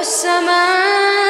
هو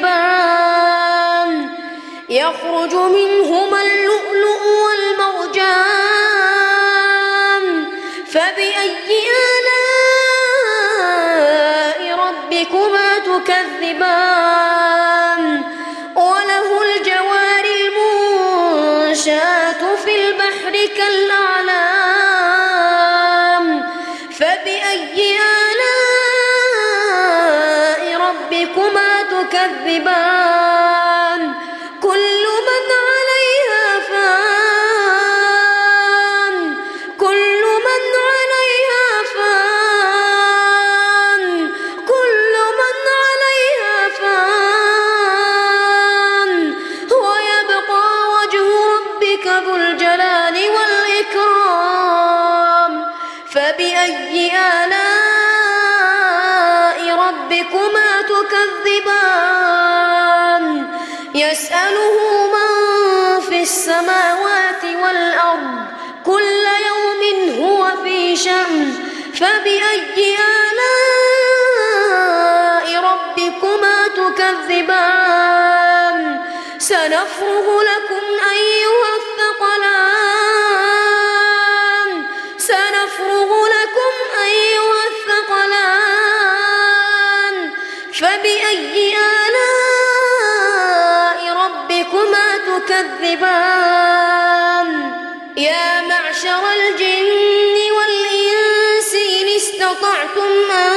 تكذبان يخرج منهما اللؤلؤ والمرجان فبأي آلاء ربكما تكذبان؟ تكذبان السماوات والأرض كل يوم هو في شأن فبأي آلاء ربكما تكذبان؟ سنفرغ لكم أيها الثقلان. سنفرغ لكم أيها الثقلان. فبأي آلاء ربكما تكذبان يا معشر الجن والإنس إن استطعتم أن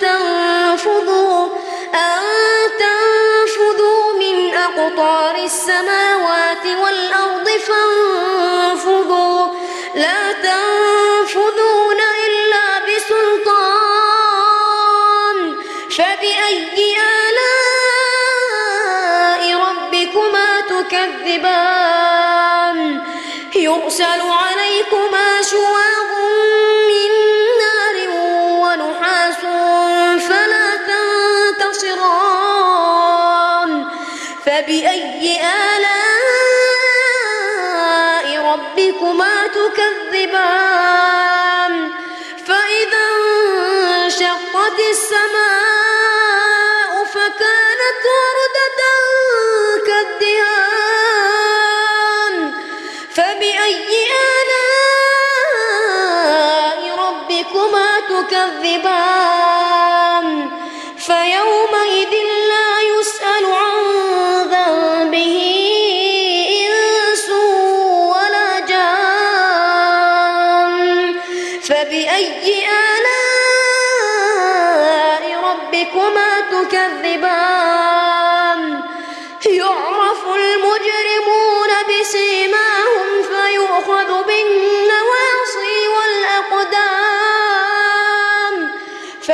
تنفذوا أن تنفذوا من أقطار السماوات والأرض فانفذوا. لا تنفذون إلا بسلطان. فبأي تكذبان يرسل عليكما شواظ من نار ونحاس فلا تنتصران. فبأي آلاء ربكما تكذبان؟ فإذا انشقت السماء فكانت تكذبان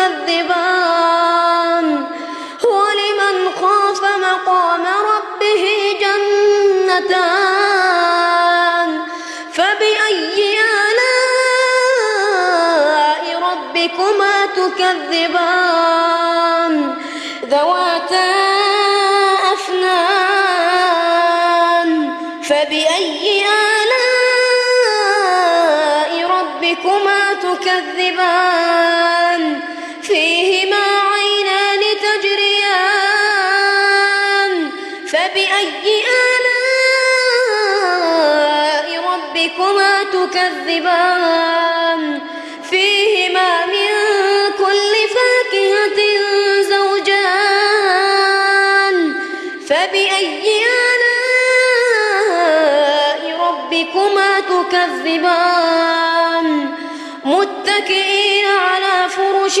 تكذبان ولمن خاف مقام ربه جنتان. فبأي آلاء ربكما تكذبان؟ ذواتا أفنان. فبأي آلاء ربكما تكذبان؟ فبأي آلاء ربكما تكذبان؟ فيهما من كل فاكهة زوجان. فبأي آلاء ربكما تكذبان؟ متكئين على فرش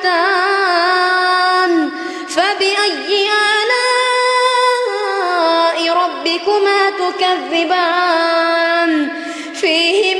مدهامتان فبأي آلاء ربكما تكذبان؟ فيهما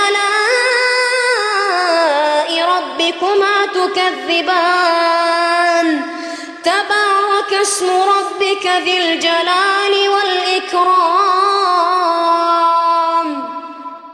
ربكما تكذبان. تبارك اسم ربك ذي الجلال والإكرام.